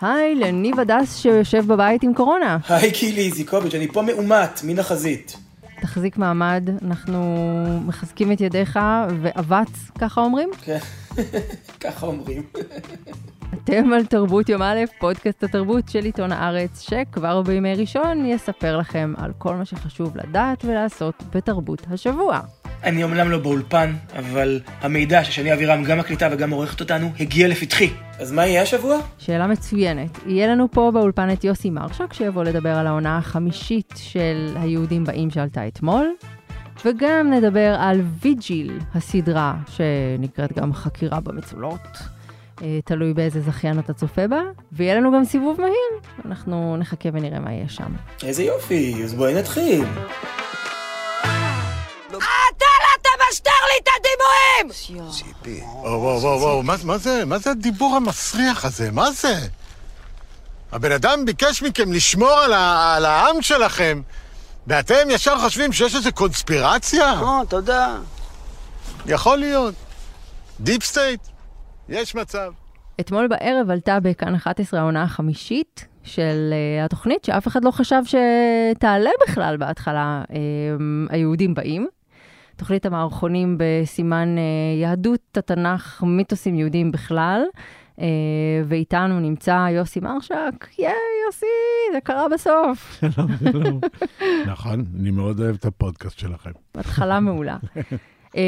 היי, לניב הדס שיושב בבית עם קורונה. היי קילי איזיקוביץ', אני פה מאומת, מן החזית. תחזיק מעמד, אנחנו מחזקים את ידיך ואבץ, ככה אומרים? כן, ככה אומרים. אתם על תרבות יום א', פודקאסט התרבות של עיתון הארץ, שכבר בימי ראשון יספר לכם על כל מה שחשוב לדעת ולעשות בתרבות השבוע. אני אומנם לא באולפן, אבל המידע ששני אבירם גם מקליטה וגם עורכת אותנו הגיע לפתחי. אז מה יהיה השבוע? שאלה מצוינת. יהיה לנו פה באולפן את יוסי מרשק, שיבוא לדבר על העונה החמישית של היהודים באים שעלתה אתמול. וגם נדבר על ויג'יל, הסדרה, שנקראת גם חקירה במצולות. אה, תלוי באיזה זכיין אתה צופה בה, ויהיה לנו גם סיבוב מהיר. אנחנו נחכה ונראה מה יהיה שם. איזה יופי, אז בואי נתחיל. הדיבורים! ציפי. וואו, וואו, וואו, מה, זה? מה זה הדיבור המסריח הזה? מה זה? הבן אדם ביקש מכם לשמור על, ה, על העם שלכם, ואתם ישר חושבים שיש איזו קונספירציה? או, תודה. יכול להיות. Deep state, יש מצב. אתמול בערב עלתה בכאן 11 העונה החמישית של אה, התוכנית, שאף אחד לא חשב שתעלה בכלל בהתחלה, אה, היהודים באים. תוכנית המערכונים בסימן uh, יהדות, התנ"ך, מיתוסים יהודיים בכלל. Uh, ואיתנו נמצא יוסי מרשק, ייי, יוסי, זה קרה בסוף. שלום, שלום. נכון, אני מאוד אוהב את הפודקאסט שלכם. התחלה מעולה. Uh,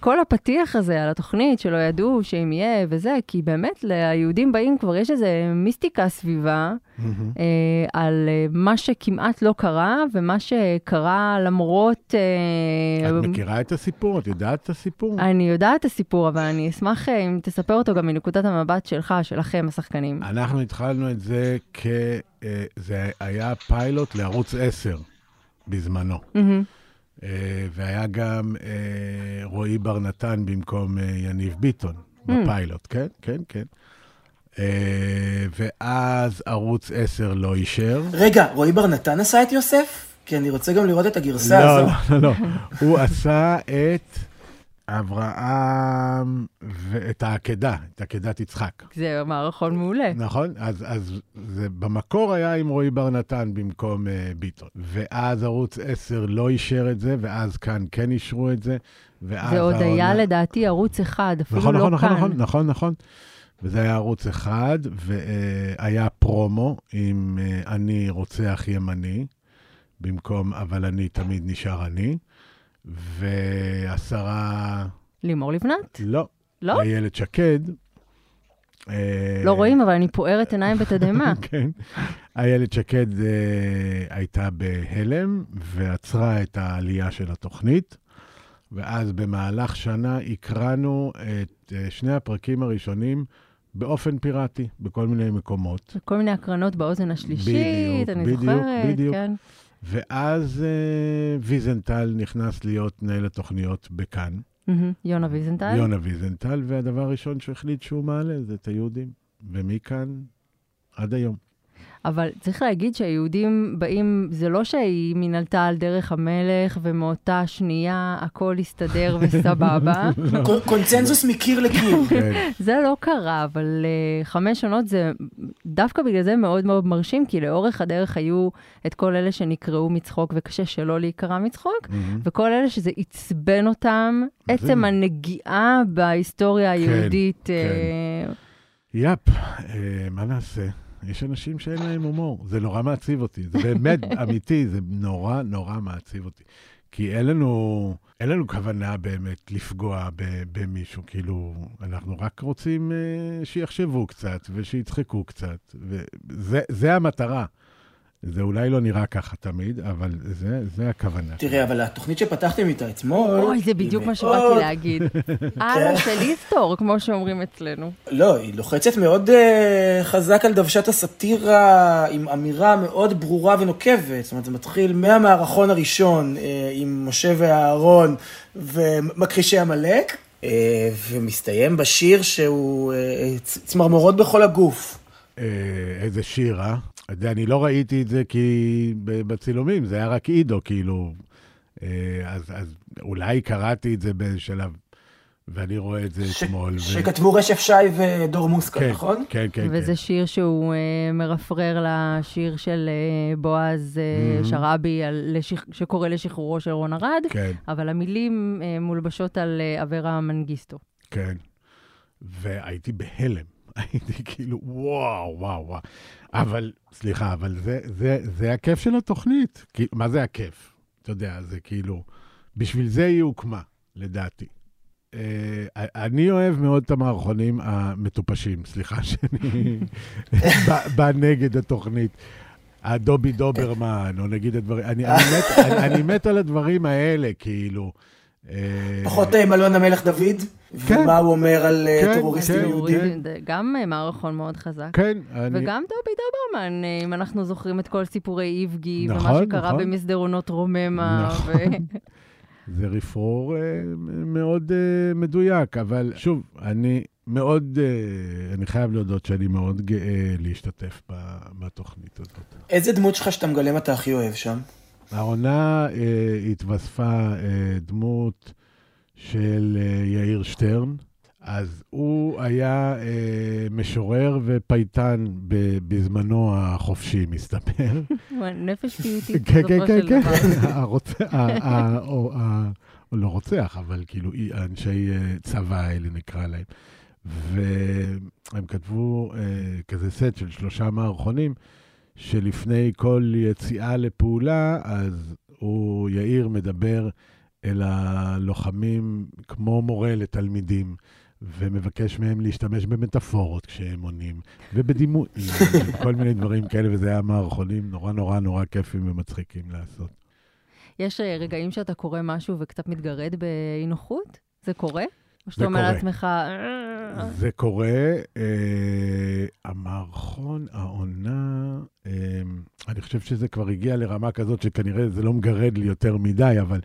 כל הפתיח הזה על התוכנית שלא ידעו שאם יהיה וזה, כי באמת ליהודים באים כבר יש איזה מיסטיקה סביבה uh, על uh, מה שכמעט לא קרה ומה שקרה למרות... את מכירה את הסיפור? את יודעת את הסיפור? אני יודעת את הסיפור, אבל אני אשמח אם תספר אותו גם מנקודת המבט שלך, שלכם, השחקנים. אנחנו התחלנו את זה כ... זה היה פיילוט לערוץ 10 בזמנו. Mm-hmm. Uh, והיה גם uh, רועי בר נתן במקום uh, יניב ביטון mm. בפיילוט, כן, כן, כן. Uh, ואז ערוץ 10 לא אישר. רגע, רועי בר נתן עשה את יוסף? כי אני רוצה גם לראות את הגרסה לא, הזו. לא, לא, לא. הוא עשה את אברהם ואת העקדה, את עקדת יצחק. זה מערכון מעולה. נכון, אז, אז זה במקור היה עם רועי בר נתן במקום uh, ביטון. ואז ערוץ 10 לא אישר את זה, ואז כאן כן אישרו את זה. ואז זה עוד העונה... היה לדעתי ערוץ אחד, אפילו נכון, לא נכון, כאן. נכון, נכון, נכון. וזה היה ערוץ אחד, והיה פרומו עם uh, אני רוצח ימני, במקום אבל אני תמיד נשאר אני. והשרה... לימור לבנת? לא. לא? איילת שקד. לא רואים, אבל אני פוערת עיניים בתדהמה. כן. איילת שקד אה, הייתה בהלם ועצרה את העלייה של התוכנית, ואז במהלך שנה הקראנו את אה, שני הפרקים הראשונים באופן פיראטי, בכל מיני מקומות. כל מיני הקרנות באוזן השלישית, בדיוק, אני בדיוק, זוכרת, בדיוק. כן. ואז אה, ויזנטל נכנס להיות מנהל התוכניות בכאן. מהמם. יונה ויזנטל? יונה ויזנטל, והדבר הראשון שהוא החליט שהוא מעלה זה את היהודים. ומכאן עד היום. אבל צריך להגיד שהיהודים באים, זה לא שהיא מנהלתה על דרך המלך, ומאותה שנייה הכל הסתדר וסבבה. קונ- קונצנזוס מקיר לקיר. כן. זה לא קרה, אבל uh, חמש עונות זה דווקא בגלל זה מאוד מאוד מרשים, כי לאורך הדרך היו את כל אלה שנקראו מצחוק וקשה שלא להיקרא מצחוק. וכל אלה שזה עצבן אותם, עצם? הנגיעה בהיסטוריה היהודית. כן. אה, יפ, אה, מה נעשה? יש אנשים שאין להם הומור. זה נורא מעציב אותי. זה באמת אמיתי, זה נורא נורא מעציב אותי. כי אין לנו, אין לנו כוונה באמת לפגוע ב- במישהו, כאילו, אנחנו רק רוצים אה, שיחשבו קצת ושיצחקו קצת, וזה זה המטרה. זה אולי לא נראה ככה תמיד, אבל זה, זה הכוונה. תראה, אבל התוכנית שפתחתם איתה אתמול... אוי, זה בדיוק מה שבאתי להגיד. הלאה של היסטור, כמו שאומרים אצלנו. לא, היא לוחצת מאוד uh, חזק על דוושת הסאטירה, עם אמירה מאוד ברורה ונוקבת. זאת אומרת, זה מתחיל מהמערכון הראשון uh, עם משה ואהרון ומכחישי עמלק, uh, ומסתיים בשיר שהוא uh, צמרמורות בכל הגוף. איזה שיר, אה? אתה יודע, אני לא ראיתי את זה כי בצילומים, זה היה רק עידו, כאילו. אה, אז, אז אולי קראתי את זה בשלב ואני רואה את זה ש- אתמול. ו- שכתבו רשף שי ודור מוסקה, כן, נכון? כן, כן, וזה כן. שיר שהוא אה, מרפרר לשיר של אה, בועז אה, Mhm. שרעבי, על- לשח- שקורא לשחרורו של רון ארד, כן, אבל המילים אה, מולבשות על אה, אברה מנגיסטו. כן. והייתי בהלם. הייתי כאילו, וואו, וואו, וואו. אבל, סליחה, אבל זה, זה, זה הכיף של התוכנית. כי, מה זה הכיף? אתה יודע, זה כאילו, בשביל זה היא הוקמה, לדעתי. Uh, אני אוהב מאוד את המערכונים המטופשים, סליחה שאני בא נגד התוכנית. הדובי דוברמן, או נגיד הדברים, אני, אני, מת, אני, אני מת על הדברים האלה, כאילו. אה, פחות אה, מלון המלך דוד, כן. ומה הוא אומר על אה, כן, טרוריסטים כן, יהודים. גם מערכון מאוד חזק. כן, אני... וגם דובי דוברמן, אם אנחנו זוכרים את כל סיפורי איבגי, ומה נכון, שקרה נכון. במסדרונות רוממה. נכון. ו- זה רפרור מאוד מדויק, אבל שוב, אני מאוד, אני חייב להודות שאני מאוד גאה להשתתף בתוכנית הזאת. איזה דמות שלך שאתה מגלם אתה הכי אוהב שם? העונה אה, התווספה אה, דמות של אה, יאיר שטרן. אז הוא היה אה, משורר ופייטן ב- בזמנו החופשי, מסתבר. נפש פיוטית, כן, בסופו כן, כן, של כן. דבר. ה- או ה- או לא רוצח, אבל כאילו אי- אנשי אה, צבא האלה נקרא להם. והם כתבו אה, כזה סט של שלושה מערכונים, שלפני כל יציאה לפעולה, אז הוא, יאיר, מדבר אל הלוחמים כמו מורה לתלמידים. ומבקש מהם להשתמש במטאפורות כשהם עונים, ובדימוי, כל מיני דברים כאלה, וזה היה מערכונים נורא נורא נורא כיפים ומצחיקים לעשות. יש אה, רגעים שאתה קורא משהו וקצת מתגרד באי נוחות? זה קורה? או שאתה אומר. לעצמך, "אה, זה קורה, אה, המערכון, העונה, אה, אני חושב שזה כבר הגיע לרמה כזאת שכנראה זה לא מגרד לי יותר מדי, אבל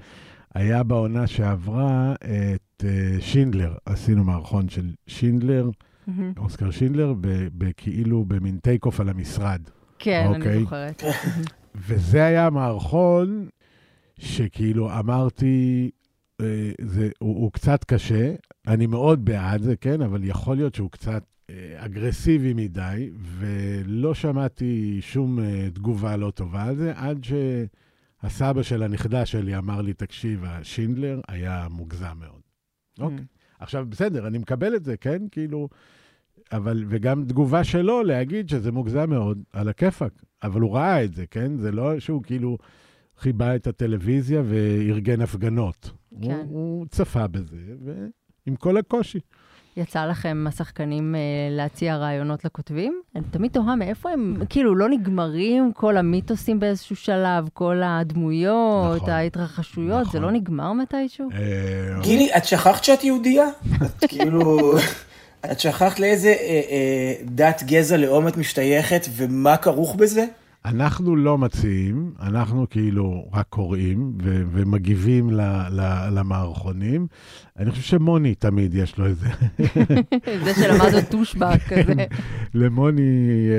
היה בעונה שעברה את אה, שינדלר, עשינו מערכון של שינדלר, מהמם." אוסקר שינדלר, כאילו במין take off על המשרד. כן, אני אוקיי. זוכרת. וזה היה מערכון שכאילו אמרתי, אה, זה, הוא, הוא קצת קשה, אני מאוד בעד זה, כן, אבל יכול להיות שהוא קצת אה, אגרסיבי מדי, ולא שמעתי שום אה, תגובה לא טובה על זה, עד שהסבא של הנכדה שלי אמר לי, תקשיב, השינדלר היה מוגזם מאוד. אוקיי. עכשיו, בסדר, אני מקבל את זה, כן? כאילו, אבל, וגם תגובה שלו להגיד שזה מוגזם מאוד, על הכיפאק. אבל הוא ראה את זה, כן? זה לא שהוא כאילו חיבה את הטלוויזיה וארגן הפגנות. כן. הוא, הוא צפה בזה, ועם כל הקושי. יצא לכם, השחקנים, אה, להציע רעיונות לכותבים? אני תמיד תוהה מאיפה הם, כאילו, לא נגמרים כל המיתוסים באיזשהו שלב, כל הדמויות, נכון. ההתרחשויות, זה נכון. לא נגמר מתישהו? אה, גילי, את שכחת שאת יהודייה? את כאילו... את שכחת לאיזה אה, אה, דת, גזע, לאום את משתייכת ומה כרוך בזה? אנחנו לא מציעים, אנחנו כאילו רק קוראים ו- ומגיבים ל- ל- למערכונים. אני חושב שמוני תמיד יש לו איזה... זה שלמד עוד טושבק כזה. למוני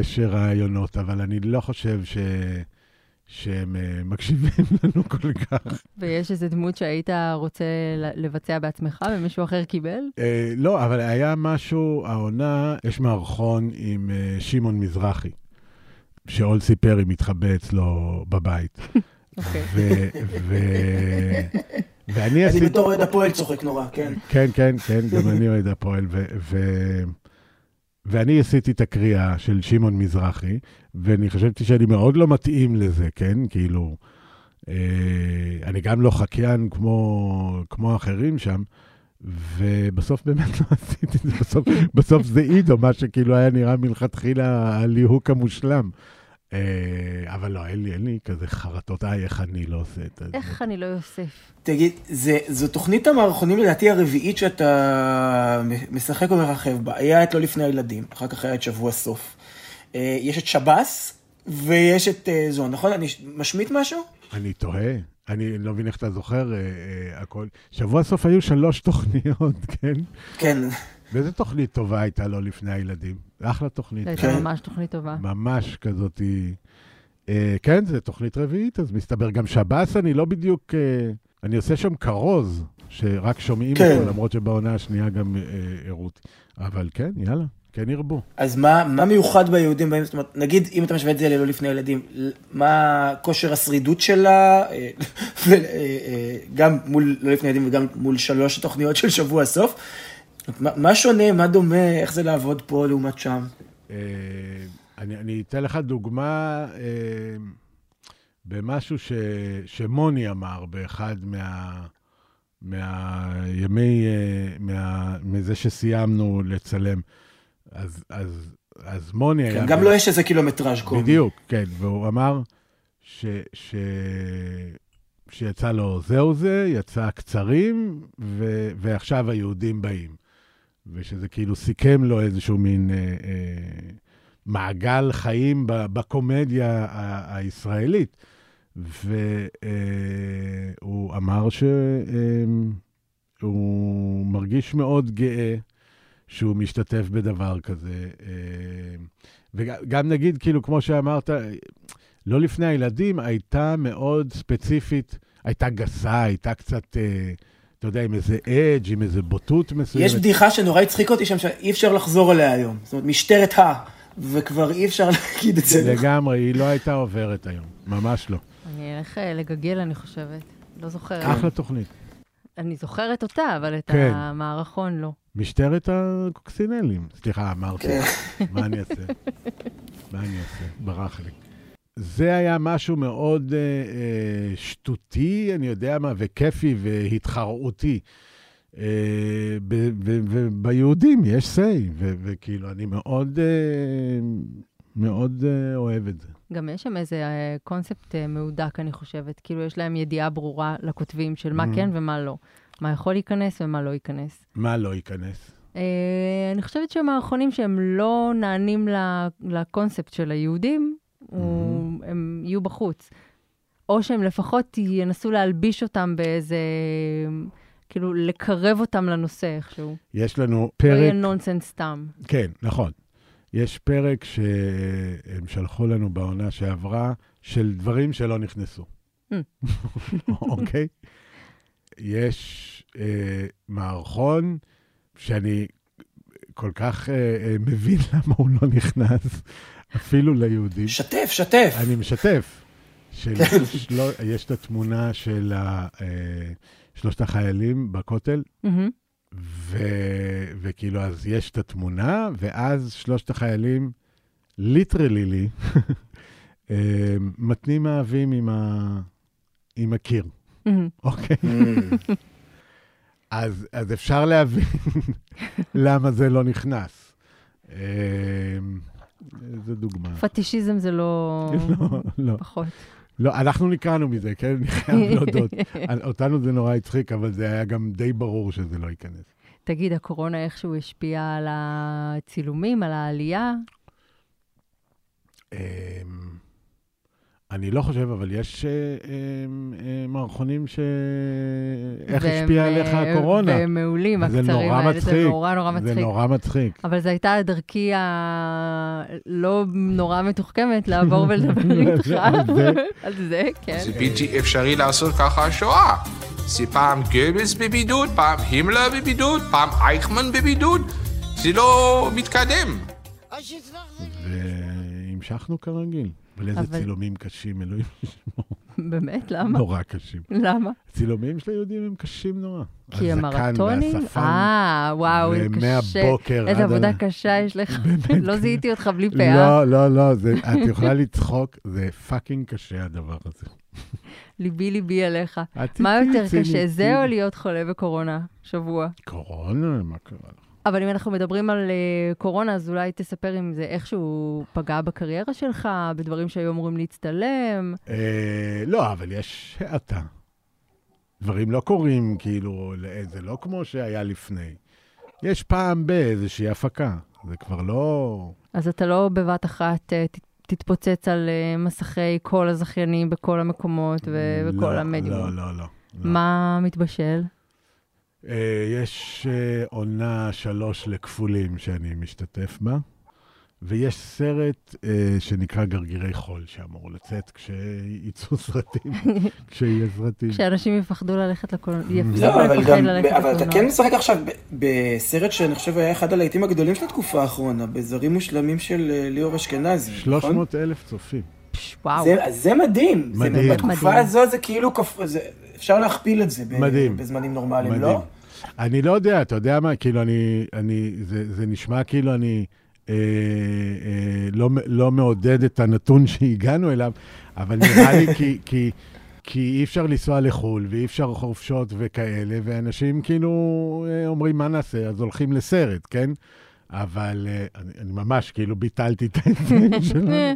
יש רעיונות, אבל אני לא חושב ש... שהם אה, מקשיבים לנו כל כך. ויש איזו דמות שהיית רוצה לבצע בעצמך ומישהו אחר קיבל? אה, לא, אבל היה משהו, העונה, יש מערכון עם אה, שמעון מזרחי, שאולסי פרי מתחבא אצלו בבית. אוקיי. ואני אני עשיתי... בתור אוהד הפועל צוחק נורא, כן. כן, כן, כן, גם אני אוהד הפועל. ואני עשיתי את הקריאה של שמעון מזרחי, ואני חשבתי שאני מאוד לא מתאים לזה, כן? כאילו, אה, אני גם לא חקיין כמו, כמו אחרים שם, ובסוף באמת לא עשיתי את זה, בסוף, בסוף זה עידו, מה שכאילו היה נראה מלכתחילה הליהוק המושלם. אה, אבל לא, אין לי, אין לי כזה חרטות, איי, איך אני לא עושה את זה. איך אני לא יוסף? תגיד, זה, זו תוכנית המערכונים לדעתי הרביעית שאתה משחק ומרחב בה. היה את לא לפני הילדים, אחר כך היה את שבוע סוף. אה, יש את שב"ס ויש את אה, זו, נכון? אני משמיט משהו? אני תוהה, אני לא מבין איך אתה זוכר אה, אה, הכל. שבוע סוף היו שלוש תוכניות, כן? כן. ואיזה תוכנית טובה הייתה לו לפני הילדים? אחלה תוכנית. זו הייתה כן. ממש תוכנית טובה. ממש כזאת. אה, כן, זו תוכנית רביעית, אז מסתבר גם שב"ס, אני לא בדיוק... אה, אני עושה שם כרוז, שרק שומעים כן. אותו, למרות שבעונה השנייה גם אה, הראו אותי. אבל כן, יאללה, כן ירבו. אז מה, מה מיוחד ביהודים זאת אומרת, נגיד, אם אתה משווה את זה ללא לפני ילדים, מה כושר השרידות שלה, אה, אה, אה, גם מול לא לפני ילדים וגם מול שלוש התוכניות של שבוע סוף? מה, מה שונה, מה דומה, איך זה לעבוד פה לעומת שם? אני, אני אתן לך דוגמה אה, במשהו ש, שמוני אמר באחד מה, מהימי, מה, מזה שסיימנו לצלם. אז, אז, אז מוני היה... כן, גם לו יש איזה קילומטראז' קומי. בדיוק, כן, והוא אמר ש, ש, שיצא לו זהו זה, יצא קצרים, ו, ועכשיו היהודים באים. ושזה כאילו סיכם לו איזשהו מין אה, אה, מעגל חיים בקומדיה ה- הישראלית. והוא אמר שהוא מרגיש מאוד גאה שהוא משתתף בדבר כזה. אה, וגם נגיד, כאילו, כמו שאמרת, לא לפני הילדים, הייתה מאוד ספציפית, הייתה גסה, הייתה קצת, אה, אתה יודע, עם איזה אדג', עם איזה בוטות מסוימת. יש בדיחה שנורא הצחיק אותי שם, שאי אפשר לחזור עליה היום. זאת אומרת, משטרת ה... וכבר אי אפשר להגיד את זה. לגמרי, היא לא הייתה עוברת היום, ממש לא. אני אלך אה, לגגל, אני חושבת. לא זוכרת. אחלה תוכנית. אני זוכרת אותה, אבל את כן. המערכון לא. משטרת הקוקסינלים. סליחה, אמרתי. כן. מה אני אעשה? מה אני אעשה? ברח לי. זה היה משהו מאוד אה, אה, שטותי, אני יודע מה, וכיפי והתחרעותי. אה, וביהודים יש say, וכאילו, אני מאוד, אה, מאוד אה, אוהב את זה. גם יש שם איזה קונספט מהודק, אני חושבת. כאילו, יש להם ידיעה ברורה לכותבים של מה Mhm. כן ומה לא. מה יכול להיכנס ומה לא ייכנס. מה לא ייכנס? אה, אני חושבת שמערכונים שהם לא נענים לקונספט של היהודים, הוא- הם יהיו בחוץ. או שהם לפחות ינסו להלביש אותם באיזה... כאילו, לקרב אותם לנושא איכשהו. יש לנו לא פרק... יהיה נונסנס סתם. כן, נכון. יש פרק שהם שלחו לנו בעונה שעברה, של דברים שלא נכנסו. Mm. אוקיי? יש אה, מערכון שאני כל כך אה, אה, מבין למה הוא לא נכנס, אפילו ליהודים. שתף, שתף. אני משתף. של כן. שלו, יש את התמונה של ה, אה, שלושת החיילים בכותל, מהמם. ו... וכאילו, אז יש את התמונה, ואז שלושת החיילים, ליטרלי לי, אה, מתנים מאהבים עם, ה... עם הקיר. אוקיי? Mm. אז, אז אפשר להבין למה זה לא נכנס. אה, זו דוגמה. פטישיזם זה לא... לא, לא. פחות. לא, אנחנו נקראנו מזה, כן? אני חייב להודות. אותנו זה נורא הצחיק, אבל זה היה גם די ברור שזה לא ייכנס. תגיד, הקורונה איכשהו השפיעה על הצילומים, על העלייה? אני לא חושב, אבל יש אה, אמ, אה, מערכונים ש... איך והם, השפיע עליך אה, הקורונה? והם מעולים, זה הקצרים נורא האלה, מצחיק. זה נורא נורא מצחיק. זה נורא מצחיק. אבל זו הייתה דרכי הלא נורא מתוחכמת לעבור ולדבר איתך. על זה? על זה, כן. זה בלתי אפשרי לעשות ככה שואה. זה פעם גבלס בבידוד, פעם הימלר בבידוד, פעם אייכמן בבידוד. זה לא מתקדם. והמשכנו כרגיל. אבל איזה אבל- צילומים קשים, אלוהים ישמור. באמת? למה? נורא קשים. למה? צילומים של היהודים הם קשים נורא. כי הם מרתונים? אה, וואו, קשה. ומהבוקר איזה עבודה קשה יש לך. באמת. לא זיהיתי אותך בלי פאה. לא, לא, לא, זה- את יכולה לצחוק, זה fucking קשה הדבר הזה. ליבי ליבי עליך. מה יותר קשה, זה. או להיות חולה בקורונה? שבוע. קורונה? מה קרה לך? אבל אם אנחנו מדברים על uh, קורונה, אז אולי תספר אם זה איכשהו פגע בקריירה שלך, בדברים שהיו אמורים להצטלם. אה, לא, אבל יש האטה. דברים לא קורים, כאילו, זה לא כמו שהיה לפני. יש פעם באיזושהי הפקה, זה כבר לא... אז אתה לא בבת אחת uh, תתפוצץ על uh, מסכי כל הזכיינים בכל המקומות ובכל לא, המדיום. לא, לא, לא. לא. מה מתבשל? אה, יש אה, עונה שלוש לכפולים שאני משתתף בה, ויש סרט אה, שנקרא גרגירי חול, שאמור לצאת כשיצאו סרטים, כשיהיה סרטים. כשאנשים יפחדו ללכת לקולנוע, לא, אבל גם, ללכת אבל אתה כן. משחק עכשיו בסרט שאני חושב היה אחד הלהיטים הגדולים של התקופה האחרונה, בזרים מושלמים של ליאור אשכנזי, נכון? 300 אלף צופים. וואו. זה, זה מדהים. מדהים. זה, בתקופה מדהים. הזו זה כאילו, כפ... זה, אפשר להכפיל את זה ב, מדהים. בזמנים נורמליים, מדהים. לא? אני לא יודע, אתה יודע מה, כאילו אני, אני, זה, זה נשמע כאילו אני אה, אה, לא, לא מעודד את הנתון שהגענו אליו, אבל נראה לי כי, כי, כי אי אפשר לנסוע לחו"ל ואי אפשר חופשות וכאלה, ואנשים כאילו אה, אומרים, מה נעשה? אז הולכים לסרט, כן? אבל אה, אני, אני ממש כאילו ביטלתי את ההישג שלנו,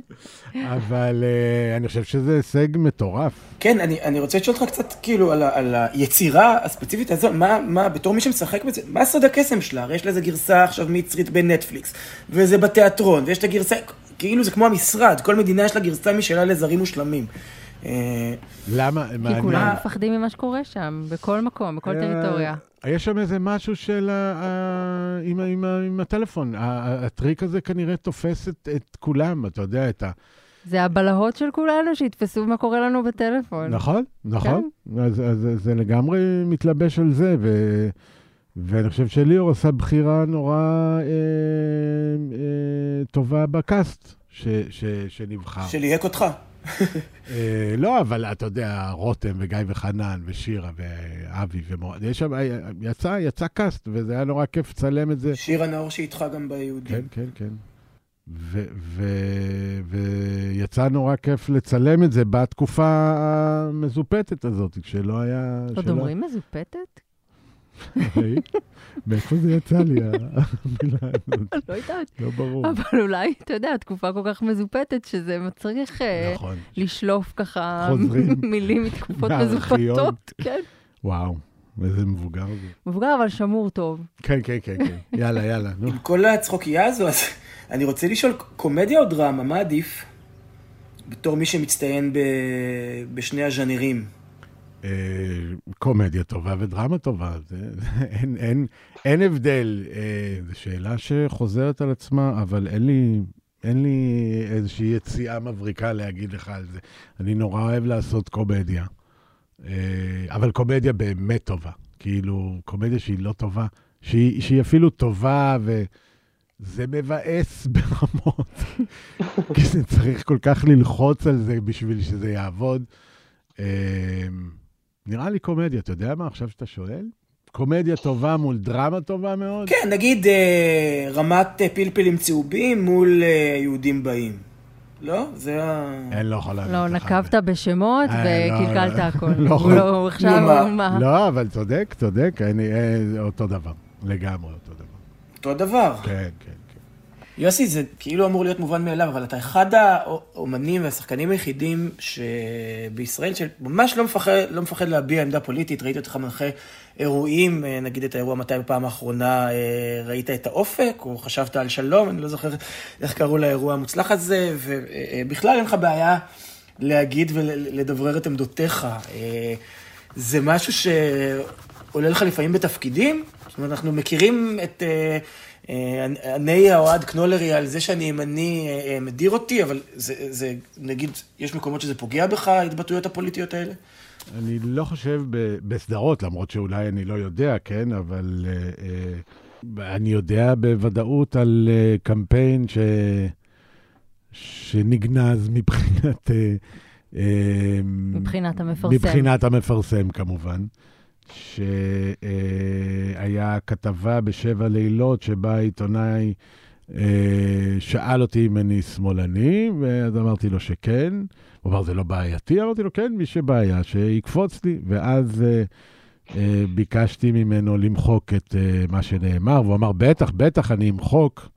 אבל אה, אני חושב שזה הישג מטורף. כן, אני, אני רוצה לשאול אותך קצת כאילו על, על היצירה הספציפית הזו, מה, מה, בתור מי שמשחק בזה, מה סוד הקסם שלה? הרי יש לזה גרסה עכשיו מצרית בנטפליקס, וזה בתיאטרון, ויש את הגרסה, כאילו זה כמו המשרד, כל מדינה יש לה גרסה משלה לזרים מושלמים. אה, למה? כי מעניין. כולם מפחדים ממה שקורה שם, בכל מקום, בכל אה, טריטוריה. יש שם איזה משהו של ה, ה, עם, ה- עם, ה- עם הטלפון. ה- ה- הטריק הזה כנראה תופס את, את כולם, אתה יודע, את ה... זה הבלהות של כולנו שיתפסו מה קורה לנו בטלפון. נכון, נכון. אז, אז זה- זה לגמרי מתלבש על זה, ו, ואני חושב שליאור עשה בחירה נורא אה, אה, טובה בקאסט ש, ש, שנבחר. שליהק אותך. אה, לא, אבל אתה יודע, רותם וגיא וחנן ושירה ואבי ומורד, יש שם, יצא, יצא קאסט, וזה היה נורא כיף לצלם את זה. שיר הנאור שאיתך גם ביהודים. כן, כן, כן. ו- ו- ויצא נורא כיף לצלם את זה בתקופה המזופתת הזאת, כשלא היה... עוד שלא- אומרים מזופתת? ראית? מאיפה זה יצא לי, המילה הזאת? לא יודעת. לא ברור. אבל אולי, אתה יודע, תקופה כל כך מזופתת, שזה מצריך אה, נכון. לשלוף ככה מילים מתקופות. מזופתות. כן. וואו, איזה מבוגר זה. מבוגר, אבל שמור טוב. כן, כן, כן, כן. יאללה, יאללה, נו. עם כל הצחוקייה הזו, אז אני רוצה לשאול, קומדיה או דרמה, מה עדיף? בתור מי שמצטיין ב... בשני הז'אנרים. אה, קומדיה טובה ודרמה טובה, אין, אין, אין הבדל. אה, זו שאלה שחוזרת על עצמה, אבל אין לי, אין לי איזושהי יציאה מבריקה להגיד לך על זה. אני נורא אוהב לעשות קומדיה, אה, אבל קומדיה באמת טובה. כאילו, קומדיה שהיא לא טובה, שהיא, שהיא אפילו טובה ו... זה מבאס ברמות, כי זה צריך כל כך ללחוץ על זה בשביל שזה יעבוד. אה, נראה לי קומדיה, אתה יודע מה, עכשיו שאתה שואל? קומדיה טובה מול דרמה טובה מאוד? כן, נגיד אה, רמת אה, פלפלים צהובים מול אה, יהודים באים. לא? זה ה... אני לא יכול לא, לך. נקבת בשמות אה, לא, וקלקלת לא. הכל. לא יכול. לא, הוא עכשיו, מה? הוא מה? לא, אבל צודק, צודק, אני, אה, אותו דבר, לגמרי אותו דבר. אותו דבר. כן, כן. יוסי, זה כאילו אמור להיות מובן מאליו, אבל אתה אחד האומנים והשחקנים היחידים שבישראל שממש לא מפחד, לא מפחד להביע עמדה פוליטית. ראיתי אותך מנחה אירועים, אה, נגיד את האירוע מתי בפעם האחרונה אה, ראית את האופק, או חשבת על שלום, אני לא זוכר איך קראו לאירוע המוצלח הזה, ובכלל אין לך בעיה להגיד ולדברר את עמדותיך. אה, זה משהו שעולה לך לפעמים בתפקידים? זאת אומרת, אנחנו מכירים את... עיני האוהד קנולרי על זה שאני ימני אה, אה, מדיר אותי, אבל זה, זה, נגיד, יש מקומות שזה פוגע בך, ההתבטאויות הפוליטיות האלה? אני לא חושב ב- בסדרות, למרות שאולי אני לא יודע, כן, אבל אה, אה, אני יודע בוודאות על אה, קמפיין ש... שנגנז מבחינת... אה, אה, מבחינת המפרסם. מבחינת המפרסם, כמובן. שהיה כתבה בשבע לילות שבה העיתונאי אה, שאל אותי אם אני שמאלני, ואז אמרתי לו שכן. הוא אמר, זה לא בעייתי? אמרתי לו, כן, מי שבעיה, שיקפוץ לי. ואז אה, אה, ביקשתי ממנו למחוק את מה שנאמר, והוא אמר, בטח, בטח, אני אמחוק.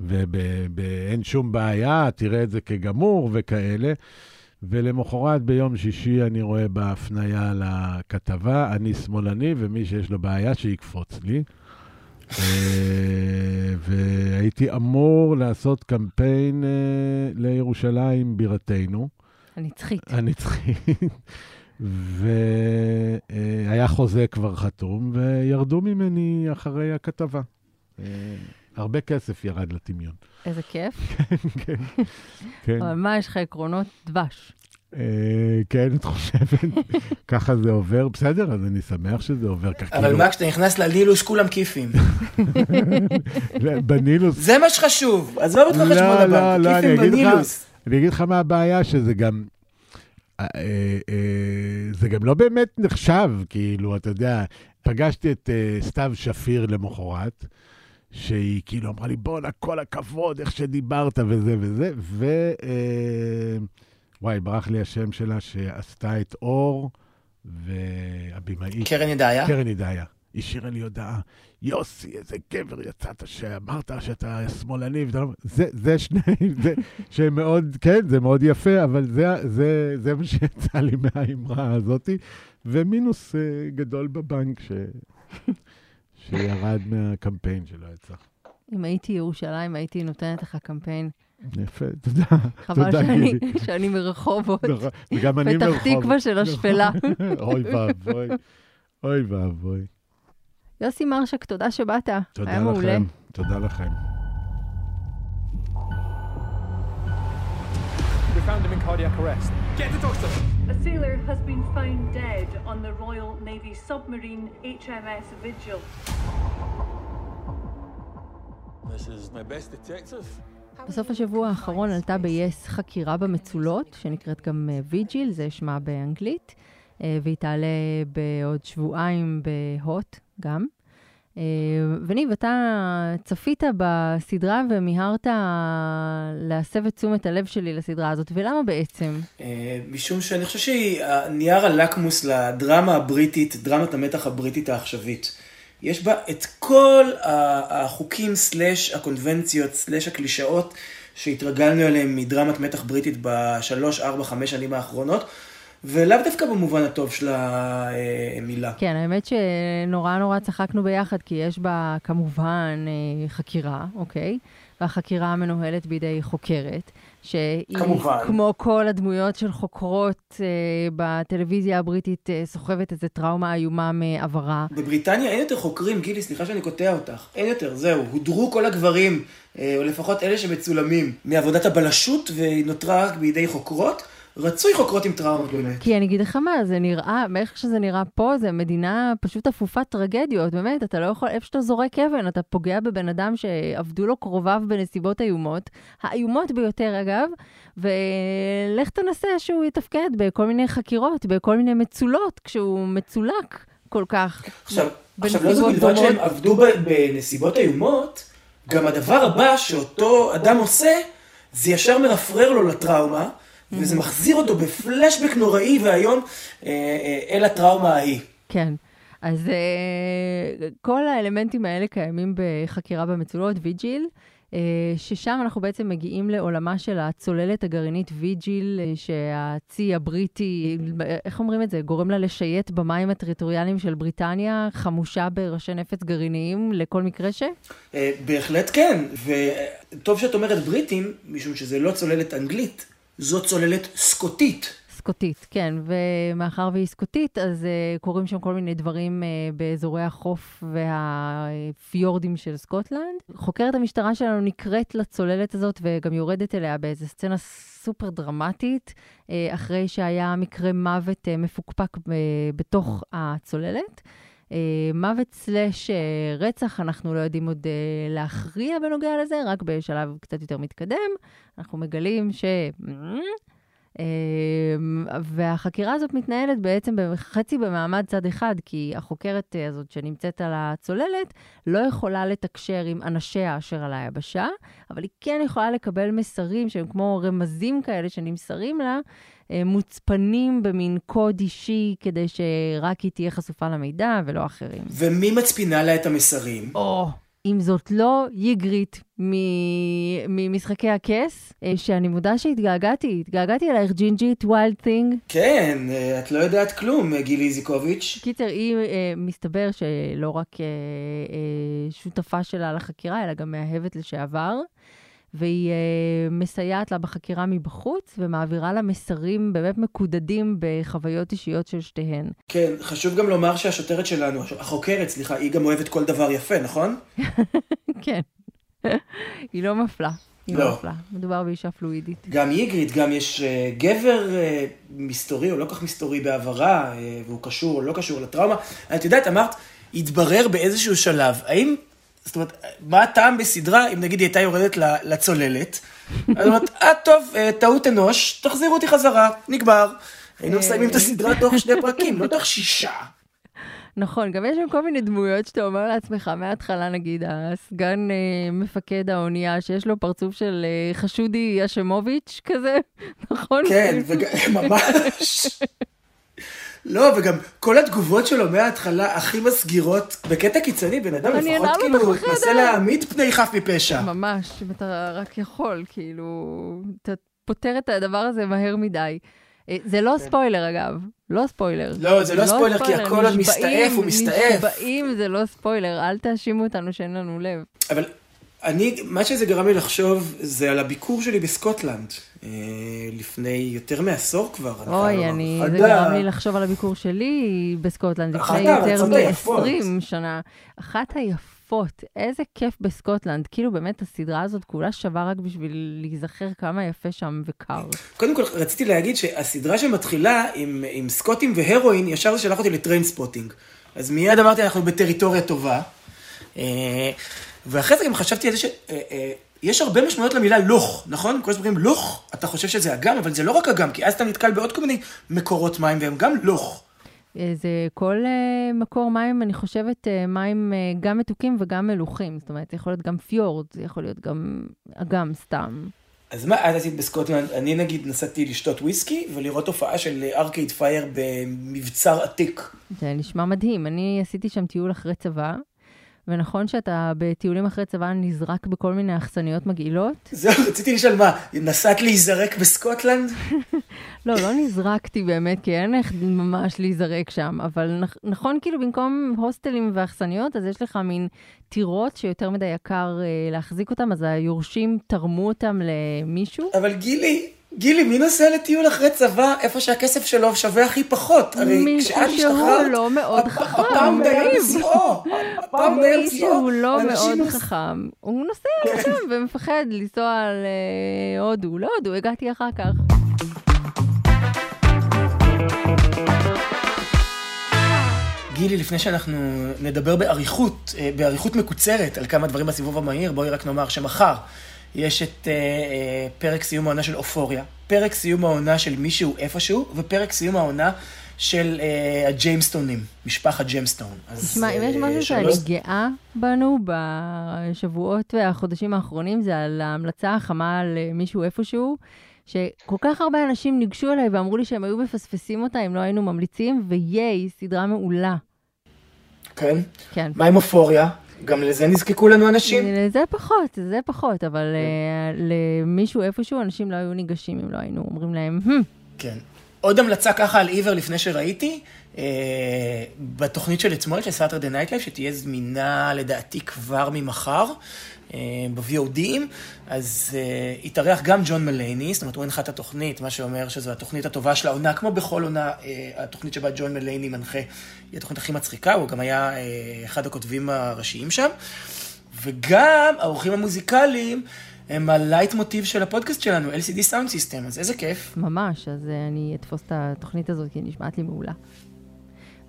ואין שום בעיה, תראה את זה כגמור וכאלה. ולמחרת ביום שישי אני רואה בהפניה לכתבה, אני שמאלני, ומי שיש לו בעיה שיקפוץ לי. אה, והייתי אמור לעשות קמפיין אה, לירושלים בירתנו, הנצחית. הנצחית, והיה חוזה כבר חתום, וירדו ממני אחרי הכתבה. אה, הרבה כסף ירד לטמיון. איזה כיף. כן, כן. אבל מה, יש לך עקרונות דבש? אה, כן, את חושבת, ככה זה עובר, בסדר, אז אני שמח שזה עובר ככה. אבל כאילו, מה, כשאתה נכנס לנילוס כולם כיפים. בנילוס, זה מה שחשוב, עזוב אותך לא, חשבון לא, הבנק, לא, כיפים אני אגיד לך- בנילוס. אני אגיד לך מה הבעיה, שזה גם... אה, אה, זה גם לא באמת נחשב, כאילו, אתה יודע, פגשתי את סתיו שפיר למחרת, שהיא כאילו אמרה לי, בואנה, כל הכבוד, איך שדיברת וזה וזה, ו... אה, וואי, ברח לי השם שלה, שעשתה את אור, והבמאית, קרן ידעיה? קרן ידעיה. השאירה לי הודעה, יוסי, איזה גבר יצאת שאמרת שאתה שמאלני, ואתה לא... זה, זה שני, זה, שהם מאוד, כן, זה מאוד יפה, אבל זה, זה, זה מה שיצא לי מהאמרה הזאתי, ומינוס uh, גדול בבנק ש, שירד מהקמפיין שלא יצא. אם הייתי ירושלים, הייתי נותנת לך קמפיין. יפה, תודה. חבל תודה, שאני, מרחובות. נכון, וגם אני פתח מרחוב. תקווה של השפלה. אוי ואבוי, אוי ואבוי. יוסי מרשק, תודה שבאת. תודה. לכם, תודה לכם. Found him in cardiac arrest. Get the doctor! A sailor has been found dead on the Royal Navy submarine HMS Vigil. This is my best detective. בסוף השבוע האחרון עלתה ב-yes חקירה במצולות, שנקראת גם אה, ויג'יל, זה שמה באנגלית, אה, והיא תעלה בעוד שבועיים בהוט גם. אה, וניב, אתה צפית בסדרה ומיהרת להסב את תשומת הלב שלי לסדרה הזאת, ולמה בעצם? אה, משום שאני חושב שהיא נייר הלקמוס לדרמה הבריטית, דרמת המתח הבריטית העכשווית. יש בה את כל החוקים סלאש הקונבנציות סלאש הקלישאות שהתרגלנו אליהם מדרמת מתח בריטית בשלוש, ארבע, חמש שנים האחרונות, ולאו דווקא במובן הטוב של המילה. כן, האמת שנורא נורא צחקנו ביחד, כי יש בה כמובן אה, חקירה, אוקיי? והחקירה מנוהלת בידי חוקרת, שהיא, כמובן. כמו כל הדמויות של חוקרות אה, בטלוויזיה הבריטית, אה, סוחבת איזו טראומה איומה מעברה. בבריטניה אין יותר חוקרים, גילי, סליחה שאני קוטע אותך. אין יותר, זהו. הודרו כל הגברים, אה, או לפחות אלה שמצולמים, מעבודת הבלשות, והיא נותרה רק בידי חוקרות. רצוי חוקרות עם טראומות באמת. כי אני אגיד לך מה, זה נראה, מאיך שזה נראה פה, זה מדינה פשוט אפופת טרגדיות, באמת, אתה לא יכול, איפה שאתה זורק אבן, אתה פוגע בבן אדם שעבדו לו קרוביו בנסיבות איומות, האיומות ביותר אגב, ולך תנסה שהוא יתפקד בכל מיני חקירות, בכל מיני מצולות, כשהוא מצולק כל כך. עכשיו, עכשיו לא זו בלבד דומות. שהם עבדו ב- בנסיבות איומות, גם הדבר הבא שאותו אדם עושה, זה ישר מרפרר לו לטראומה, וזה מחזיר אותו בפלשבק נוראי ואיום אה, אה, אל הטראומה ההיא. כן. אז uh, כל האלמנטים האלה קיימים בחקירה במצולות, ויג'יל, ששם אנחנו בעצם מגיעים לעולמה של הצוללת הגרעינית ויג'יל, שהצי הבריטי, איך אומרים את זה? גורם לה לשייט במים הטריטוריאליים של בריטניה, חמושה בראשי נפץ גרעיניים לכל מקרה ש... אה, בהחלט כן, וטוב שאת אומרת בריטים, משום שזה לא צוללת אנגלית, זו צוללת סקוטית. סקוטית, כן, ומאחר והיא סקוטית, אז uh, קורים שם כל מיני דברים uh, באזורי החוף והפיורדים של סקוטלנד. חוקרת המשטרה שלנו נקראת לצוללת הזאת וגם יורדת אליה באיזו סצנה סופר דרמטית, uh, אחרי שהיה מקרה מוות uh, מפוקפק ב- בתוך הצוללת. Uh, מוות סלאש uh, רצח, אנחנו לא יודעים עוד uh, להכריע בנוגע לזה, רק בשלב קצת יותר מתקדם. אנחנו מגלים ש... והחקירה הזאת מתנהלת בעצם חצי במעמד צד אחד, כי החוקרת אה, הזאת שנמצאת על הצוללת לא יכולה לתקשר עם אנשיה אשר על היבשה, אבל היא כן יכולה לקבל מסרים שהם כמו רמזים כאלה שנמסרים לה, אה, מוצפנים במין קוד אישי כדי שרק היא תהיה חשופה למידע ולא אחרים. ומי מצפינה לה את המסרים? או, אם זאת לא איגריט מ- ממשחקי הכס, אה, שאני מודה שהתגעגעתי, התגעגעתי אלייך ג'ינג'ית, wild thing. כן, אה, את לא יודעת כלום, אה, גילי איזיקוביץ'. קיצר, היא אה, מסתבר שלא רק אה, אה, שותפה שלה לחקירה, אלא גם מאהבת לשעבר, והיא אה, מסייעת לה בחקירה מבחוץ, ומעבירה לה מסרים באמת מקודדים בחוויות אישיות של שתיהן. כן, חשוב גם לומר שהשוטרת שלנו, החוקרת, סליחה, היא גם אוהבת כל דבר יפה, נכון? כן. היא לא מפלה. היא לא. לא מפלה. מדובר באישה פלואידית. גם איגריד, גם יש אה, גבר אה, מסתורי או לא כך מסתורי בעברה, אה, והוא קשור או לא קשור לטראומה. את יודעת, אמרת, התברר באיזשהו שלב, האם, זאת אומרת, מה הטעם בסדרה אם נגיד היא הייתה יורדת לצוללת? אז אמרת, אה, טוב, אה, טעות אנוש, תחזירו אותי חזרה, נגמר. היינו מסיימים את הסדרה תוך שני פרקים, לא תוך שישה. נכון, גם יש שם כל מיני דמויות שאתה אומר לעצמך, מההתחלה נגיד, הסגן אה, מפקד האונייה, שיש לו פרצוף של אה, חשודי ישמוביץ' כזה, נכון? כן, וג- ממש. לא, וגם כל התגובות שלו מההתחלה הכי מסגירות, בקטע קיצוני, בן אדם לפחות כאילו. מנסה להעמיד פני חף מפשע. ממש, אם אתה רק יכול, כאילו, אתה פותר את הדבר הזה מהר מדי. אה, זה לא ספוילר, אגב. לא ספוילר. כן. לא, זה לא ספוילר, כי הכל עוד מסתעף ומסתעף. נשבעים זה לא ספוילר, אל תאשימו אותנו שאין לנו לב. אבל אני, מה שזה גרם לי לחשוב, זה על הביקור שלי בסקוטלנד, לפני יותר מעשור כבר. אוי. אני, זה גרם לי לחשוב על הביקור שלי בסקוטלנד לפני יותר הארצות היפות. מ-20 שנה. אחת היפות, איזה כיף בסקוטלנד. כאילו באמת הסדרה הזאת כולה שווה רק בשביל להיזכר כמה יפה שם וקר. קודם כל, רציתי להגיד שהסדרה שמתחילה עם, עם סקוטים והרואין, ישר זה שלח אותי לטריינספוטינג. אז מיד אמרתי, אנחנו בטריטוריה טובה. אה, ואחרי זה גם חשבתי על זה שיש הרבה משמעויות למילה לוך, נכון? כל הזמן אומרים לוך, אתה חושב שזה אגם, אבל זה לא רק אגם, כי אז אתה נתקל בעוד כל מיני מקורות מים, והם גם לוך. אה, זה כל uh, מקור מים, אני חושבת, uh, מים uh, גם מתוקים וגם מלוכים. זאת אומרת, זה יכול להיות גם פיורד, זה יכול להיות גם אגם סתם. אז מה את עשית בסקוטלנד? אני נגיד נסעתי לשתות וויסקי ולראות הופעה של ארקייד פייר במבצר עתיק. זה נשמע מדהים. אני עשיתי שם טיול אחרי צבא, ונכון שאתה בטיולים אחרי צבא נזרק בכל מיני אכסניות מגעילות. זהו, רציתי לשאול מה, נסעת להיזרק בסקוטלנד? לא, לא נזרקתי באמת, כי אין איך ממש להיזרק שם, אבל נכ- נכון, כאילו במקום הוסטלים ואכסניות, אז יש לך מין טירות שיותר מדי יקר אה, להחזיק אותם, אז היורשים תרמו אותם למישהו. אבל גילי, גילי, מי נוסע לטיול אחרי צבא איפה שהכסף שלו שווה הכי פחות? הרי כשאת השתחררת, לא מאוד חכם, הפעם דייר ניב. בשיאו, הפעם דייר בשיאו. מישהו לא מאוד נוס- חכם. הוא נוסע לשם ומפחד לנסוע להודו. להודו, הגעתי אחר כך. גילי, לפני שאנחנו נדבר באריכות, אה, באריכות מקוצרת על כמה דברים בסיבוב המהיר, בואי רק נאמר שמחר יש את אה, אה, פרק סיום העונה של אופוריה, פרק סיום העונה של מישהו איפשהו, ופרק סיום העונה של אה, הג'יימסטונים, משפחת ג'יימסטון. תשמע, אם יש אה, משהו שאני גאה בנו בשבועות והחודשים האחרונים, זה על ההמלצה החמה על אה, מישהו איפשהו, שכל כך הרבה אנשים ניגשו אליי ואמרו לי שהם היו מפספסים אותה אם לא היינו ממליצים, וייי, סדרה מעולה. כן. כן. מה עם אופוריה? גם לזה נזקקו לנו אנשים? זה פחות, זה פחות, אבל אה, למישהו איפשהו, אנשים לא היו ניגשים אם לא היינו אומרים להם, "הם, כן. עוד המלצה ככה על עיוור לפני שראיתי, אה, בתוכנית של אתמול, של Saturday Night Live, שתהיה זמינה לדעתי כבר ממחר, ב-VODים, אז אה, יתארח גם ג'ון מלייני, זאת אומרת, הוא הנחה את התוכנית, מה שאומר שזו התוכנית הטובה של העונה, כמו בכל עונה, אה, התוכנית שבה ג'ון מלייני מנחה, היא התוכנית הכי מצחיקה, הוא גם היה אה, אחד הכותבים הראשיים שם. וגם האורחים המוזיקליים הם הלייט מוטיב של הפודקאסט שלנו, LCD Sound System, אז איזה כיף. ממש, אז אה, אני אתפוס את התוכנית הזאת, כי היא נשמעת לי מעולה.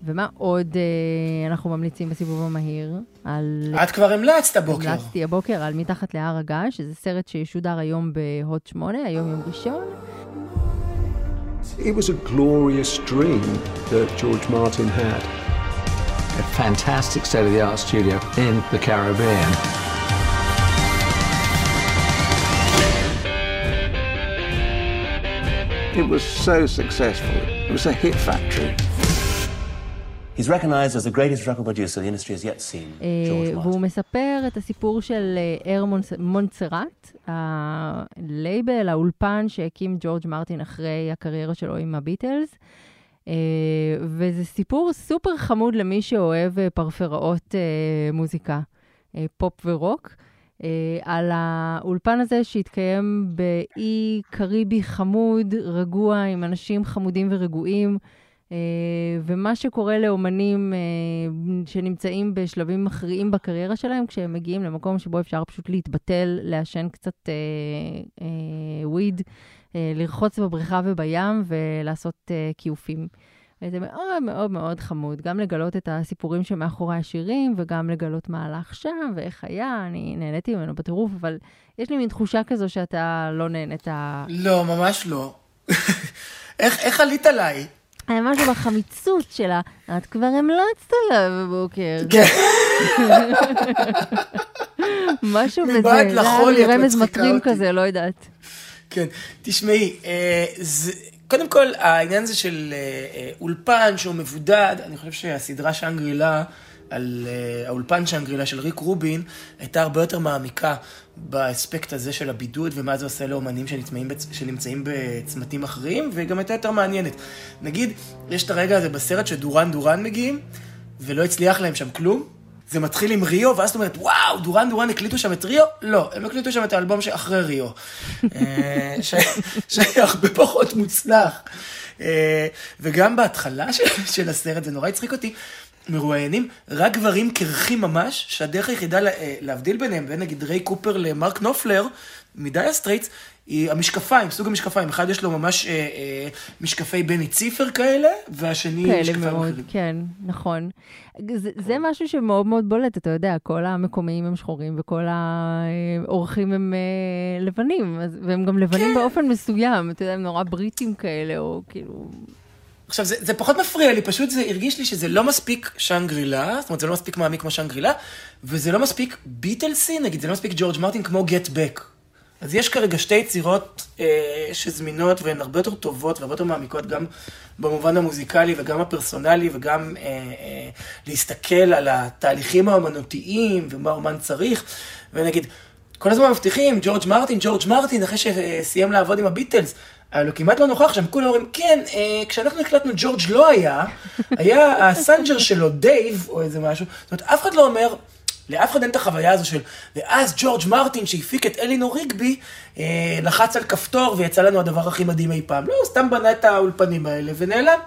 ומה עוד אה, אנחנו ממליצים בסיבוב המהיר? על... את כבר המלצת הבוקר. המלצתי הבוקר על מתחת להר הגעש, שזה סרט שישודר היום בהוט 8, היום יום ראשון. It was a glorious dream that George Martin had. A fantastic state of the art studio in the Caribbean. It was so successful. It was a hit factory. He's recognized as the greatest record producer the industry has yet seen, אה, George Martin. והוא מספר את הסיפור של אה, Air Montserrat, הלייבל, האולפן שהקים ג'ורג' מרטין אחרי הקריירה שלו עם הביטלס. אה, וזה סיפור סופר חמוד למי שאוהב פרפראות מוזיקה, פופ ורוק. על האולפן הזה שהתקיים באי קריבי חמוד, רגוע, עם אנשים חמודים ורגועים. אה, ומה שקורה לאומנים אה, שנמצאים בשלבים מכריעים בקריירה שלהם, כשהם מגיעים למקום שבו אפשר פשוט להתבטל, לעשן קצת וויד, אה, לרחוץ בבריכה ובים ולעשות כיופים. וזה מאוד מאוד מאוד חמוד, גם לגלות את הסיפורים שמאחורי השירים, וגם לגלות מה הלך שם, ואיך היה, אני נהניתי ממנו בטירוף, אבל יש לי מין תחושה כזו שאתה לא נהנית. לא, ממש לא. איך, איך עלית עליי? היה משהו בחמיצות שלה, את כבר המלצת לה בבוקר. כן. משהו בזה, רמז מטרים. כזה, לא יודעת. כן, תשמעי, אה, זה, קודם כל, העניין הזה של אה, אה, אולפן שהוא מבודד, אני חושב שהסדרה שאנגרילה, על אה, האולפן שאנגרילה של ריק רובין, הייתה הרבה יותר מעמיקה באספקט הזה של הבידוד ומה זה עושה לאומנים שנמצאים, בצ- שנמצאים בצמתים אחרים, וגם הייתה יותר מעניינת. נגיד, יש את הרגע הזה בסרט שדורן דורן מגיעים, ולא הצליח להם שם כלום. זה מתחיל עם ריו, ואז את אומרת, וואו, דורן דורן הקליטו שם את ריו? לא, הם הקליטו שם את האלבום שאחרי ריו. אה, שהיה הרבה פחות מוצלח. אה, וגם בהתחלה של הסרט, זה נורא הצחיק אותי, מרואיינים רק גברים קרחים ממש, שהדרך היחידה לה- אה, להבדיל ביניהם, בין נגיד ריי קופר למרק נופלר, מ-Dire Straits, היא המשקפיים, סוג המשקפיים. אחד יש לו ממש אה, אה, משקפי בני ציפר כאלה, והשני כאלה משקפיים מאוד, אחרים. כן, נכון. זה, זה משהו שמאוד מאוד בולט, אתה יודע, כל המקומיים הם שחורים וכל האורחים הם אה, לבנים, והם גם לבנים כן. באופן מסוים, אתה יודע, הם נורא בריטים כאלה, או כאילו... עכשיו, זה, זה פחות מפריע לי, פשוט זה הרגיש לי שזה לא מספיק שאנגרילה, זאת אומרת, זה לא מספיק מעמיק כמו שאנגרילה, וזה לא מספיק ביטלסי, נגיד, זה לא מספיק ג'ורג' מרטין כמו גט בק. אז יש כרגע שתי יצירות אה, שזמינות והן הרבה יותר טובות והרבה יותר מעמיקות, גם במובן המוזיקלי וגם הפרסונלי, וגם אה, אה, להסתכל על התהליכים האומנותיים ומה אומן צריך, ונגיד, כל הזמן מבטיחים, ג'ורג' מרטין, ג'ורג' מרטין, אחרי שסיים לעבוד עם הביטלס. אבל הוא כמעט לא נוכח שם, כולם אומרים, כן, אה, כשאנחנו הקלטנו ג'ורג' לא היה, היה ה engineer שלו, דייב, או איזה משהו, זאת אומרת, אף אחד לא אומר, לאף אחד אין את החוויה הזו של, ואז ג'ורג' מרטין, שהפיק את אלינור ריגבי, אה, לחץ על כפתור ויצא לנו הדבר הכי מדהים אי פעם. לא, הוא סתם בנה את האולפנים האלה ונעלם.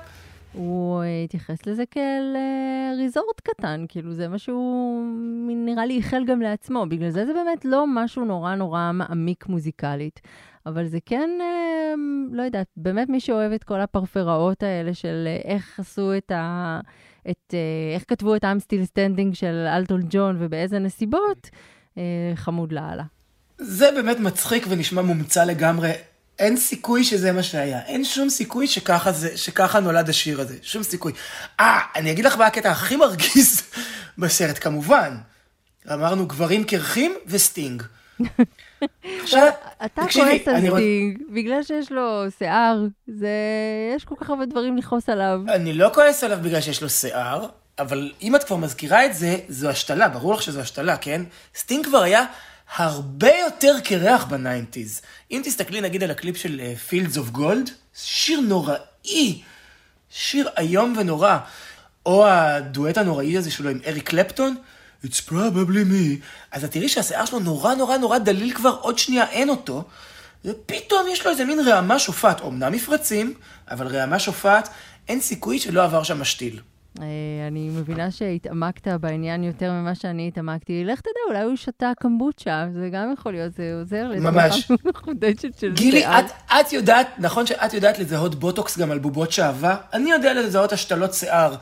הוא אה, התייחס לזה כאל אה, ריזורט קטן, כאילו זה משהו, נראה לי איחל גם לעצמו, בגלל זה זה באמת לא משהו נורא נורא מעמיק מוזיקלית, אבל זה כן, אה, לא יודעת, באמת מי שאוהב את כל הפרפראות האלה של איך עשו את ה... את, איך כתבו את I'm Still Standing של אלטון ג'ון ובאיזה נסיבות, חמוד לאללה. זה באמת מצחיק ונשמע מומצא לגמרי. אין סיכוי שזה מה שהיה. אין שום סיכוי שככה, זה, שככה נולד השיר הזה. שום סיכוי. אה, אני אגיד לך מה הקטע הכי מרגיז בסרט, כמובן. אמרנו גברים קרחים וסטינג. עכשיו, אתה כועס על אני רוצ- סטינג, בגלל שיש לו שיער, זה... יש כל כך הרבה דברים לכעוס עליו. אני לא כועס עליו בגלל שיש לו שיער, אבל אם את כבר מזכירה את זה, זו השתלה, ברור לך שזו השתלה, כן? סטינג כבר היה הרבה יותר קרח ב nineties. אם תסתכלי נגיד על הקליפ של Fields of Gold, שיר נוראי, שיר איום ונורא. או הדואט הנוראי הזה שלו עם אריק קלפטון, It's probably me. אז את תראי שהשיער שלו נורא נורא נורא דליל כבר, עוד שנייה אין אותו, ופתאום יש לו איזה מין רעמה שופעת. אמנם מפרצים, אבל רעמה שופעת, אין סיכוי שלא עבר שם משתיל. אה, אני מבינה שהתעמקת בעניין יותר ממה שאני התעמקתי. לך תדע, אולי הוא שתה קמבוצ'ה, זה גם יכול להיות, זה עוזר ממש. לצמיחה מחודשת של גילי, שיער. את, את יודעת, נכון שאת יודעת לזהות בוטוקס גם על בובות שעווה? אני יודע לזהות השתלות שיער,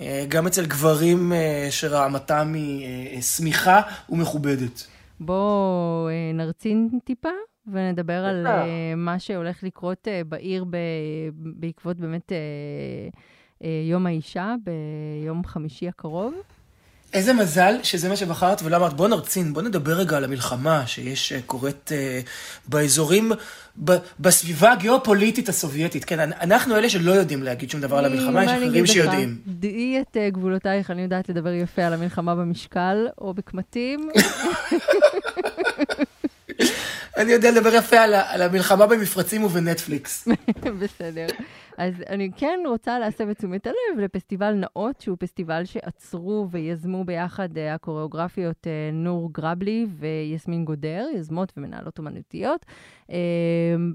אה, גם אצל גברים אה, שרעמתם היא אה, שמיכה ומכובדת. בואו אה, נרצין טיפה ונדבר על. אה, מה שהולך לקרות אה, בעיר בעקבות באמת אה, אה, יום האישה ביום חמישי הקרוב. איזה מזל שזה מה שבחרת ולא אמרת, בוא נרצין, בוא נדבר רגע על המלחמה שיש אה, קורית אה, באזורים, ב, בסביבה הגיאופוליטית הסובייטית. כן, אנ- אנחנו אלה שלא יודעים להגיד שום דבר על המלחמה, יש אחרים? שיודעים. דעי את אה, גבולותייך, אני יודעת לדבר יפה על המלחמה במשקל או בקמטים. אני יודע לדבר יפה על, על המלחמה במפרצים ובנטפליקס. בסדר. אז אני כן רוצה להסב את תשומת הלב לפסטיבל נאות, שהוא פסטיבל שעצרו ויזמו ביחד uh, הקוריאוגרפיות uh, נור גרבלי ויסמין גודר, יזמות ומנהלות אומנותיות. Uh,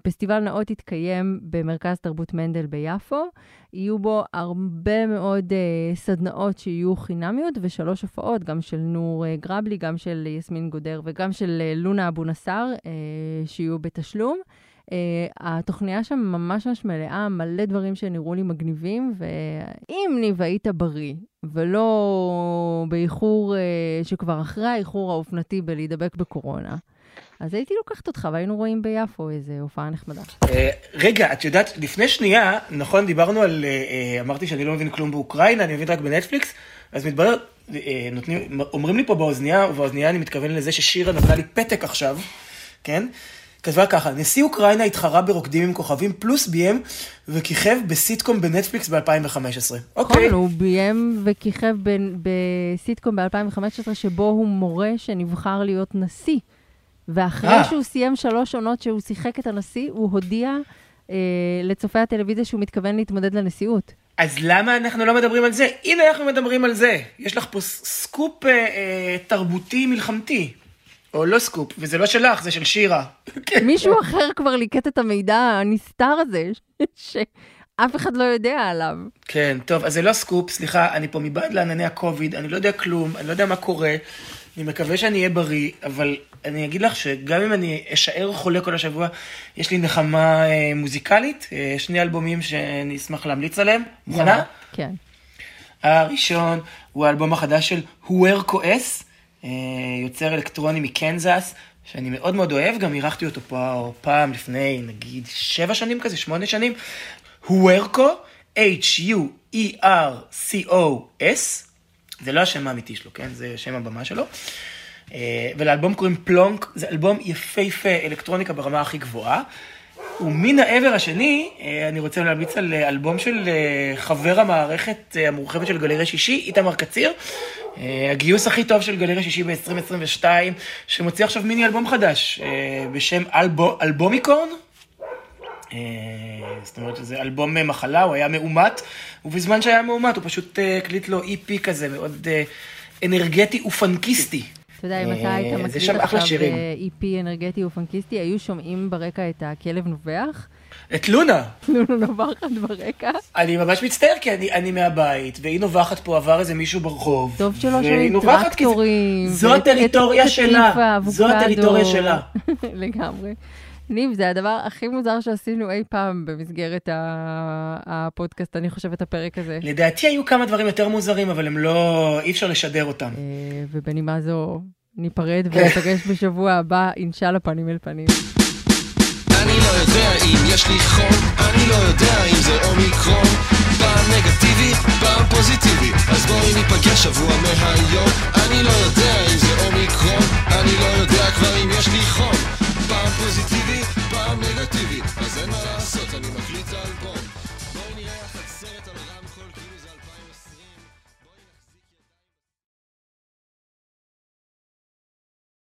פסטיבל נאות יתקיים במרכז תרבות מנדל ביפו. יהיו בו הרבה מאוד סדנאות שיהיו חינמיות ושלוש הופעות, גם של נור גרבלי, גם של יסמין גודר וגם של לונה אבו נסאר, שיהיו בתשלום. Uh, התוכניה שם ממש ממש מלאה, מלא דברים שנראו לי מגניבים, ואם ניב היית בריא, ולא באיחור uh, שכבר אחרי האיחור האופנתי בלהידבק בקורונה, אז הייתי לוקחת אותך והיינו רואים ביפו איזה הופעה נחמדה. אה, רגע, את יודעת, לפני שנייה, נכון, דיברנו על, אמרתי שאני לא מבין כלום באוקראינה, אני מבין רק בנטפליקס, אז מתברר, נותנים, אומרים לי פה באוזנייה, ובאוזנייה אני מתכוון לזה ששירה נתנה לי פתק עכשיו, כן? כתבה ככה, נשיא אוקראינה התחרה ברוקדים עם כוכבים פלוס ביים וכיכב בסיטקום בנטפליקס ב-2015. אוקיי. נכון, הוא ביים וכיכב בסיטקום ב-2015, שבו הוא מורה שנבחר להיות נשיא. ואחרי 아. אה. שהוא סיים שלוש עונות שהוא שיחק את הנשיא, הוא הודיע אה, לצופי הטלוויזיה שהוא מתכוון להתמודד לנשיאות. אז למה אנחנו לא מדברים על זה? הנה אנחנו מדברים על זה. יש לך פה סקופ אה, אה, תרבותי מלחמתי. או לא סקופ, וזה לא שלך, זה של שירה. מישהו אחר כבר ליקט את המידע הנסתר הזה, שאף אחד לא יודע עליו. כן, טוב, אז זה לא סקופ, סליחה, אני פה מבעד לענני הקוביד, אני לא יודע כלום, אני לא יודע מה קורה. אני מקווה שאני אהיה בריא, אבל אני אגיד לך שגם אם אני אשאר חולה כל השבוע, יש לי נחמה אה, מוזיקלית, אה, שני אלבומים שאני אשמח להמליץ עליהם. מוכנה? כן. הראשון הוא האלבום החדש של הואר כועס, יוצר אלקטרוני מקנזס, שאני מאוד מאוד אוהב, גם אירחתי אותו פה פעם לפני נגיד שבע שנים כזה, שמונה שנים. הוארקו, H-U-E-R-C-O-S, זה לא השם האמיתי שלו, כן? זה שם הבמה שלו. אה, ולאלבום קוראים פלונק, זה אלבום יפהפה, אלקטרוניקה ברמה הכי גבוהה. ומן העבר השני, אה, אני רוצה להמליץ על אה, אלבום של חבר המערכת המורחבת של גלריה שישי, איתמר קציר. הגיוס הכי טוב של גלריה שישי ב-2022, שמוציא עכשיו מיני אלבום חדש, בשם אלבו, אלבומיקורן. זאת אומרת שזה אלבום מחלה, הוא היה מאומת, ובזמן שהיה מאומת הוא פשוט הקליט לו איפי e כזה, מאוד אנרגטי ופנקיסטי. אתה יודע, אם אתה היית מקליט עכשיו EP אנרגטי ופנקיסטי, היו שומעים ברקע את הכלב נובח? את לונה. לונה נובחת ברקע. אני ממש מצטער, כי אני, אני מהבית, והיא נובחת פה, עבר איזה מישהו ברחוב. טוב שלא שומעים טרקטורים. זו הטריטוריה שלה. זו הטריטוריה שלה. לגמרי. ניב, זה הדבר הכי מוזר שעשינו אי פעם במסגרת הפודקאסט, אני חושבת, הפרק הזה. לדעתי היו כמה דברים יותר מוזרים, אבל הם לא, אי אפשר לשדר אותם. אה, ובנימה זו ניפרד ונפגש בשבוע הבא, אינשאללה פנים אל פנים. אני לא יודע אם יש לי חום, אני לא יודע אם זה אומיקרון, פעם נגטיבי, פעם פוזיטיבי, אז בואי ניפגש שבוע מהיום, אני לא יודע אם זה אומיקרון, אני לא יודע כבר אם יש לי חום. פעם פוזיטיבי, פעם נגטיבי, אז אין מה לעשות, אני...